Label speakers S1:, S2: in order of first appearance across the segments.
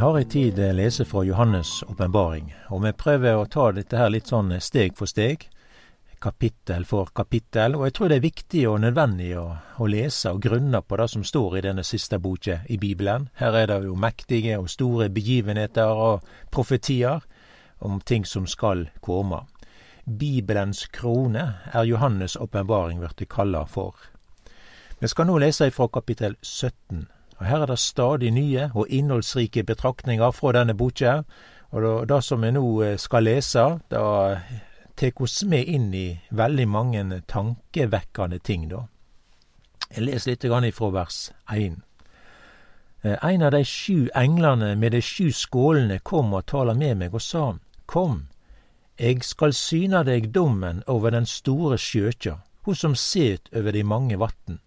S1: har en tid lese fra Johannes' åpenbaring, og vi prøver å ta dette her litt sånn steg for steg, kapittel for kapittel, og jeg tror det er viktig og nødvendig å, å lese og grunne på det som står i denne siste boka i Bibelen. Her er det jo mektige og store begivenheter og profetier om ting som skal komme. Bibelens krone er Johannes' åpenbaring blitt kalla for. Vi skal nå lese ifra kapittel 17. Og Her er det stadig nye og innholdsrike betraktninger fra denne boka. Og det som vi nå eh, skal lese, det tek oss med inn i veldig mange tankevekkende ting, da. Jeg leser litt ifra vers 1. Eh, en av de sju englene med de sju skålene kom og tala med meg og sa, Kom, eg skal syne deg dommen over den store sjøkja, ho som set over de mange vatn.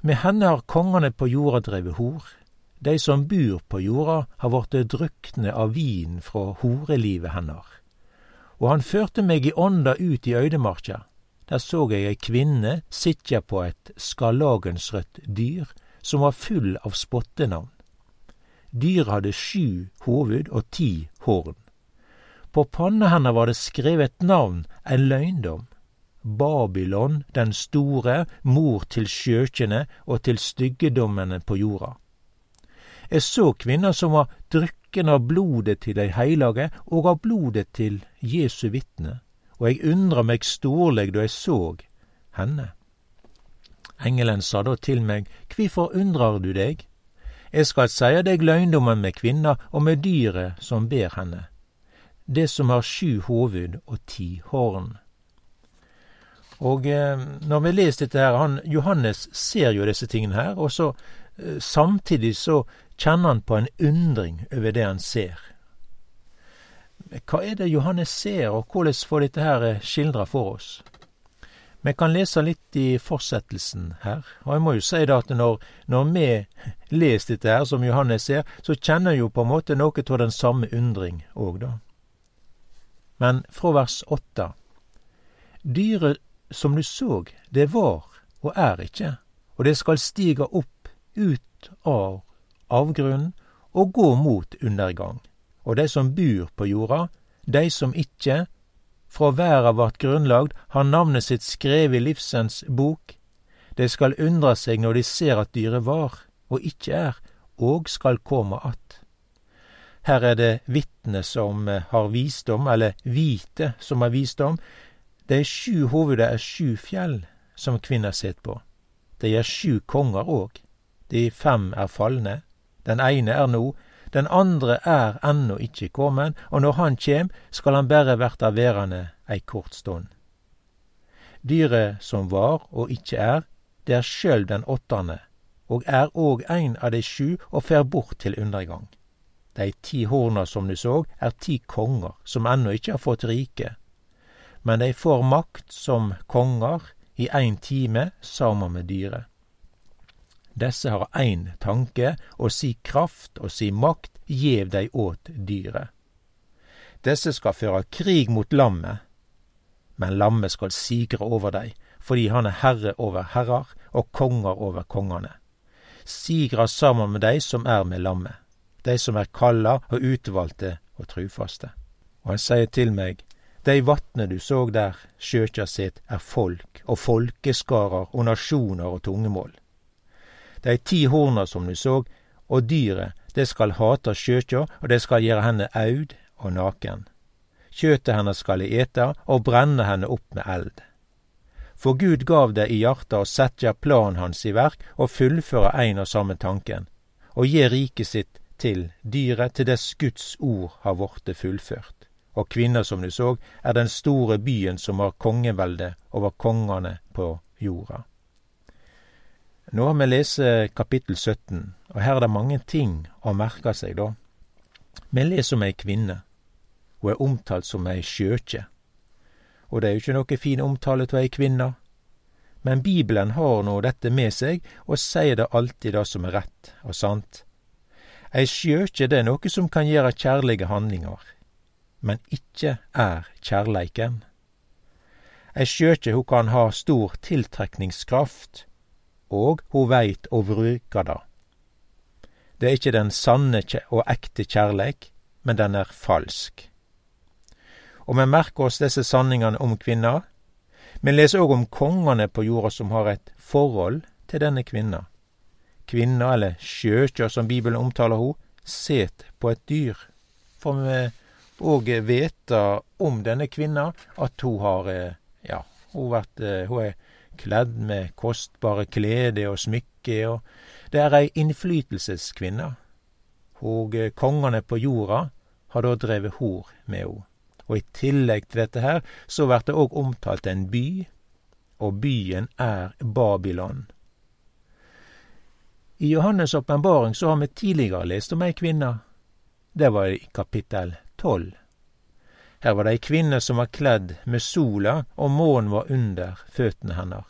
S1: Med henne har kongane på jorda drevet hor. De som bur på jorda, har vorte drukne av vin fra horelivet hennar. Og han førte meg i ånda ut i øydemarka. Der så eg ei kvinne sitja på eit skarlagensrødt dyr, som var full av spottenavn. Dyret hadde sju hovud og ti horn. På panna hennes var det skrevet navn, en løgndom. Babylon den store, mor til skjøkjene og til styggedommene på jorda. Jeg så kvinner som var drykken av blodet til dei heilage og av blodet til Jesu vitne, og eg undra meg storleg da eg såg henne. Engelen sa da til meg, Kvifor undrar du deg? Eg skal seie deg løgndommen med kvinna og med dyret som ber henne, det som har sju hovud og ti horn. Og eh, når vi leser dette her, han, Johannes ser jo disse tingene her, og så eh, samtidig så kjenner han på en undring over det han ser. Hva er det Johannes ser, og hvordan får dette her eh, skildra for oss? Vi kan lese litt i fortsettelsen her, og jeg må jo si da at når, når vi leser dette her som Johannes ser, så kjenner jo på en måte noe av den samme undring òg, da. Men fra vers åtte. Dyret som du såg, det var og er ikkje, og det skal stige opp ut av avgrunnen og gå mot undergang. Og de som bur på jorda, de som ikkje fra verda vart grunnlagd, har navnet sitt skrevet i livsens bok. De skal undre seg når de ser at dyret var, og ikkje er, og skal komme att. Her er det vitne som har visdom, eller vite som har visdom, Dei sju hoveda er sju fjell som kvinna set på. Dei er sju konger òg. De fem er falne. Den eine er nå, den andre er ennå ikkje kommet, og når han kjem, skal han berre verta verande ei kort stund. Dyret som var og ikkje er, det er sjølv den åttande, og er òg ein av dei sju og fer bort til undergang. Dei ti horna som du såg, er ti konger som ennå ikkje har fått rike men dei får makt som konger i ein time saman med dyret. Desse har éin tanke, og si kraft og si makt gjev dei åt dyret. Desse skal føre krig mot lammet, men lammet skal sigre over dei, fordi han er herre over herrar og konger over kongane. Sigra saman med dei som er med lammet, dei som er kalla og utvalgte og trufaste. Og han sier til meg, Dei vatne du såg der, sjøkja sitt, er folk og folkeskarar og nasjonar og tungemål. Dei ti horna som du såg, og dyret, det skal hata sjøkja, og det skal gjere henne aud og naken. Kjøtet hennes skal de ete, og brenne henne opp med eld. For Gud gav det i hjarta å setje planen hans i verk og fullføre ein og samme tanken, og gi riket sitt til dyret til dess Guds ord har vorte fullført og kvinner, som du så, er den store byen som har kongevelde over kongane på jorda. Nå har vi lest kapittel 17, og her er det mange ting å merke seg, da. Vi leser om ei kvinne. Hun er omtalt som ei sjøkje. Og det er jo ikke noe fin omtale av ei kvinne. Men Bibelen har nå dette med seg, og sier det alltid det som er rett og sant. Ei sjøkje det er noe som kan gjøre kjærlige handlinger men ikkje er kjærleiken. Ei skjøkje ho kan ha stor tiltrekningskraft, og ho veit å bruka det. Det er ikke den sanne og ekte kjærleik, men den er falsk. Og vi merker oss disse sanningene om kvinna, Vi leser òg om kongene på jorda som har et forhold til denne kvinna. Kvinna, eller sjøkjør som Bibelen omtaler ho, set på et dyr. For vi òg vite om denne kvinna at hun har, eh, ja, hun, vært, eh, hun er kledd med kostbare klede og smykke, og det er ei innflytelseskvinne. Og eh, kongene på jorda har da drevet hor med henne. Og i tillegg til dette her, så blir det òg omtalt en by, og byen er Babylon. I Johannes' åpenbaring så har vi tidligere lest om ei kvinne. Det var i kapittel tolv. Her var det ei kvinne som var kledd med sola, og månen var under føttene hennes.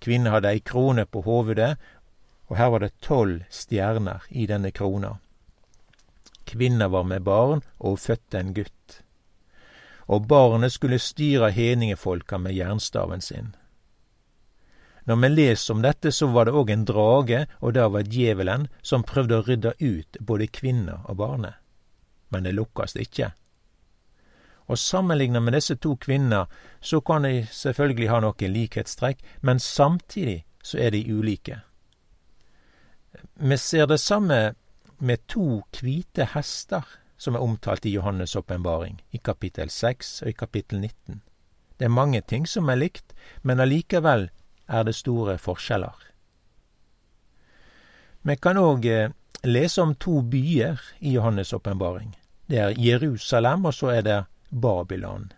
S1: Kvinnen hadde ei krone på hovedet, og her var det tolv stjerner i denne krona. Kvinna var med barn, og fødte en gutt. Og barnet skulle styre hedningefolka med jernstaven sin. Når vi leser om dette, så var det òg en drage, og det var djevelen, som prøvde å rydde ut både kvinna og barnet. Men det lukkast ikke. Og sammenligna med disse to kvinner, så kan de selvfølgelig ha noen likhetstrekk, men samtidig så er de ulike. Vi ser det samme med to hvite hester som er omtalt i Johannes' åpenbaring, i kapittel 6 og i kapittel 19. Det er mange ting som er likt, men allikevel er det store forskjeller. Vi kan òg eh, lese om to byer i Johannes' åpenbaring. Det er Jerusalem, og så er det Babylon.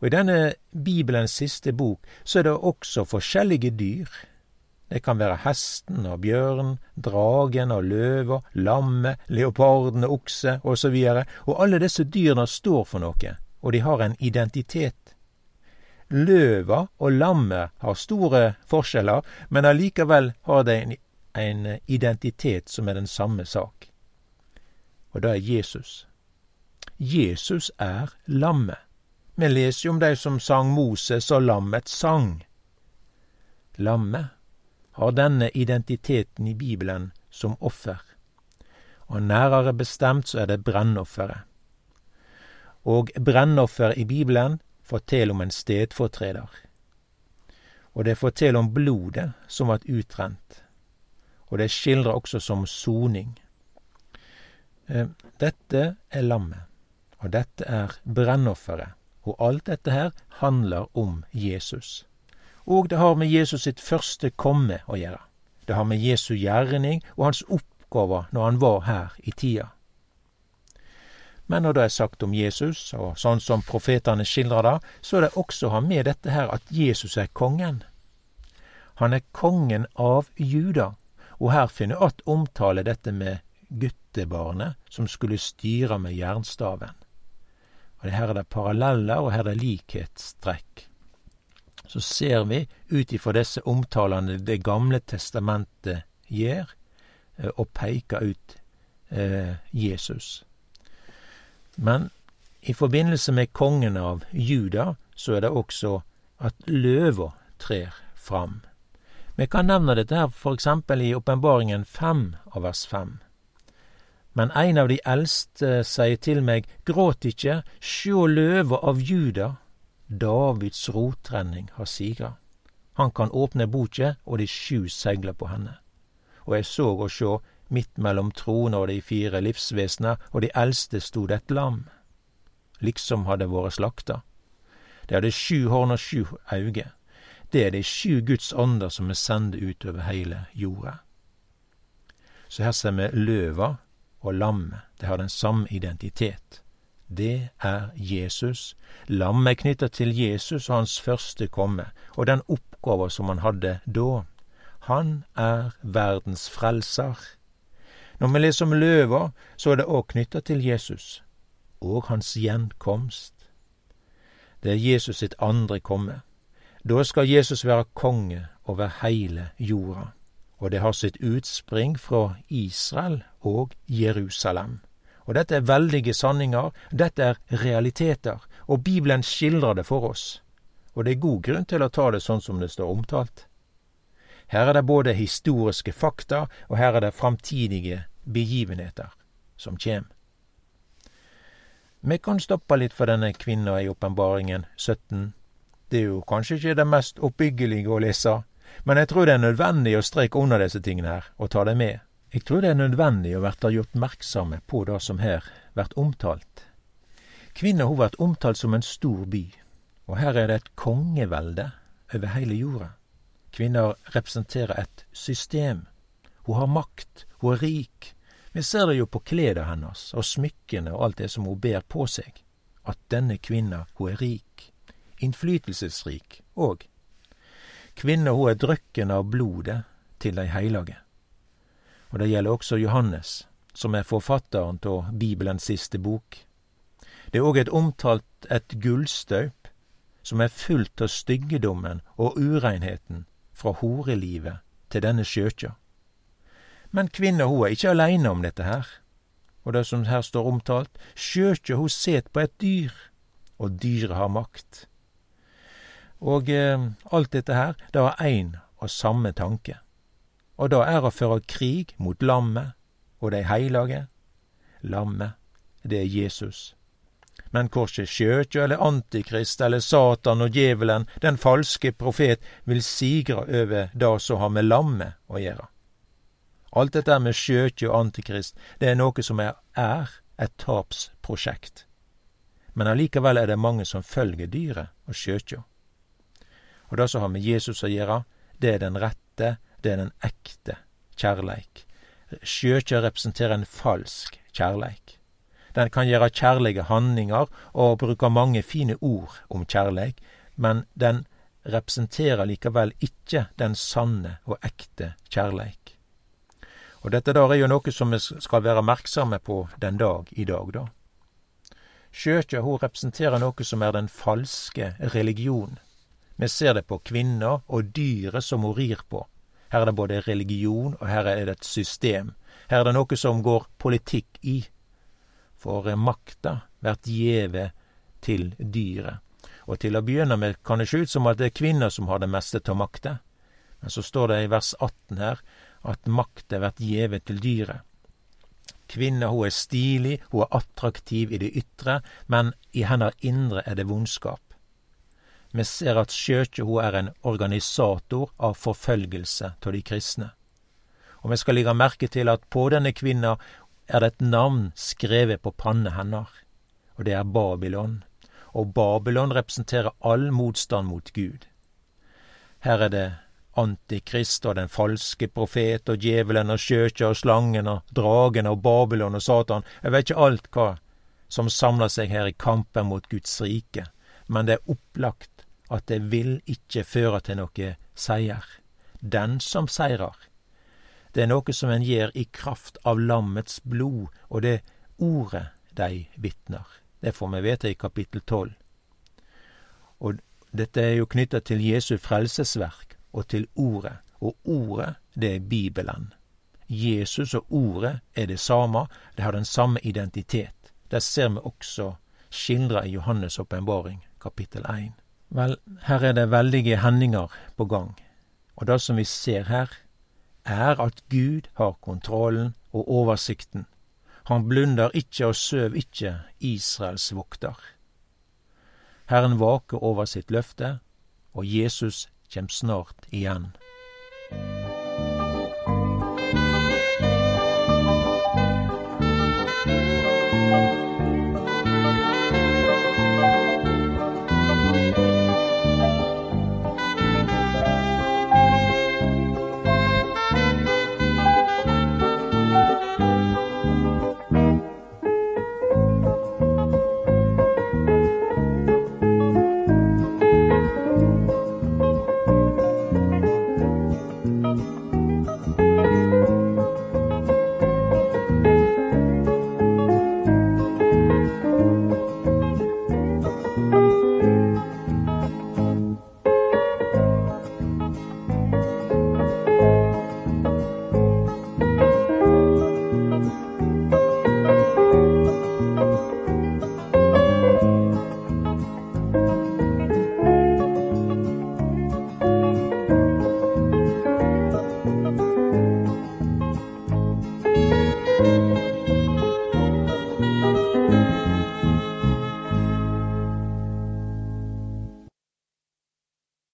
S1: Og I denne Bibelens siste bok så er det også forskjellige dyr det kan være hesten og bjørn, dragen og løva, lammet, leoparden og okse osv. Og, og alle disse dyrene står for noe, og de har en identitet. Løva og lammet har store forskjeller, men allikevel har de en, en identitet som er den samme sak. Og det er Jesus. Jesus er lammet. Vi leser jo om de som sang Moses og lammets sang. Lammet har denne identiteten i Bibelen som offer, og nærere bestemt så er det brennofferet. Og brennoffer i Bibelen forteller om en stedfortreder. Og det forteller om blodet som ble utrent. Og det skildrer også som soning. Eh, dette er lammet, og dette er brennofferet, og alt dette her handler om Jesus. Og det har med Jesus sitt første komme å gjøre. Det har med Jesu gjerning og hans oppgaver når han var her i tida. Men når det er sagt om Jesus, og sånn som profetene skildrer det, så er det også å ha med dette her at Jesus er kongen. Han er kongen av Juda, og her finner att omtale dette med guttebarnet som skulle styre med jernstaven. Og Her er det paralleller, og her er det likhetstrekk så ser vi ut ifra disse omtalene Det gamle testamentet gjør, eh, og peker ut eh, Jesus. Men i forbindelse med kongen av Juda, så er det også at løva trer fram. Vi kan nevne dette her for eksempel i Åpenbaringen 5 av vers 5. Men en av de eldste sier til meg, gråt ikke, sjå løva av Juda Davids rotrenning har sigra. Han kan åpne boka, og de sju segler på henne. Og jeg så og sjå, midt mellom trona og de fire livsvesna og de eldste stod et lam, liksom hadde vært slakta. Det hadde sju horn og sju auge. Det er de sju Guds ånder som er ut utover heile jorda. Så her ser vi løva og lammet, de har den samme identitet det er Jesus. Lammet er knytta til Jesus og hans første komme, og den oppgåva som han hadde da. Han er verdens frelser. Når vi leser om løva, så er det òg knytta til Jesus og hans gjenkomst. Det er Jesus sitt andre komme. Da skal Jesus være konge over heile jorda, og det har sitt utspring fra Israel og Jerusalem. Og dette er veldige sanninger, dette er realiteter, og Bibelen skildrer det for oss. Og det er god grunn til å ta det sånn som det står omtalt. Her er det både historiske fakta, og her er det framtidige begivenheter som kjem. Vi kan stoppe litt for denne kvinna i Åpenbaringen 17. Det er jo kanskje ikke det mest oppbyggelige å lese, men jeg tror det er nødvendig å streke under disse tingene her, og ta det med. Jeg tror det er nødvendig å bli gjort merksomme på det som her blir omtalt. Kvinna har vært omtalt som en stor by, og her er det et kongevelde over hele jorda. Kvinner representerer et system. Hun har makt, hun er rik. Vi ser det jo på kleda hennes og smykkene og alt det som hun ber på seg. At denne kvinna, hun er rik. Innflytelsesrik òg. Kvinna, hun er drøkken av blodet til dei heilage. Og det gjelder også Johannes, som er forfatteren av Bibelens siste bok. Det er òg et omtalt et gullstaup som er fullt av styggedommen og ureinheten fra horelivet til denne sjøkja. Men kvinna ho er ikkje aleine om dette her. Og det som her står omtalt, sjøkja ho set på et dyr, og dyret har makt. Og eh, alt dette her, det har ein og samme tanke. Og det er å føre krig mot lammet og de heilage. Lammet, det er Jesus. Men korset skjøtja eller Antikrist eller Satan og djevelen, den falske profet, vil sigre over det som har med lammet å gjøre. Alt dette med skjøtja og Antikrist, det er noe som er, er et tapsprosjekt. Men allikevel er det mange som følger dyret og skjøtja. Og det som har med Jesus å gjøre, det er den rette, det er den ekte kjærleik. Skjøtja representerer en falsk kjærleik. Den kan gjøre kjærlige handlinger og bruke mange fine ord om kjærleik, men den representerer likevel ikke den sanne og ekte kjærleik. Og dette der er jo noe som vi skal være merksomme på den dag i dag, da. Ho representerer noe som er den falske religion. Vi ser det på kvinner og dyret som hun rir på. Her er det både religion, og her er det et system. Her er det noe som går politikk i for makta blir gjeve til dyret. Og til å begynne med kan det sjå ut som at det er kvinner som har det meste av makta, men så står det i vers 18 her at makta blir gjeve til dyret. Kvinna hun er stilig, hun er attraktiv i det ytre, men i hennes indre er det vondskap. Vi ser at hun er en organisator av forfølgelse av de kristne. Og vi skal legge merke til at på denne kvinna er det et navn skrevet på panne hennar, og det er Babylon. Og Babylon representerer all motstand mot Gud. Her er det Antikrist og den falske profet og djevelen og skjøkja og slangen og dragen og Babylon og Satan. Jeg vet ikke alt hva som samler seg her i kampen mot Guds rike, men det er opplagt at det vil ikke føre til noe seier. Den som seirer, det er noe som en gjør i kraft av lammets blod og det ordet de vitner. Det får vi vite i kapittel tolv. Og dette er jo knytta til Jesu frelsesverk og til ordet, og ordet, det er Bibelen. Jesus og ordet er det samme, det har den samme identitet. Det ser vi også skildra i Johannes' åpenbaring, kapittel 1. Vel, her er det veldige hendinger på gang, og det som vi ser her, er at Gud har kontrollen og oversikten. Han blunder ikkje og søv ikkje, Israels vokter. Herren vaker over sitt løfte, og Jesus kjem snart igjen.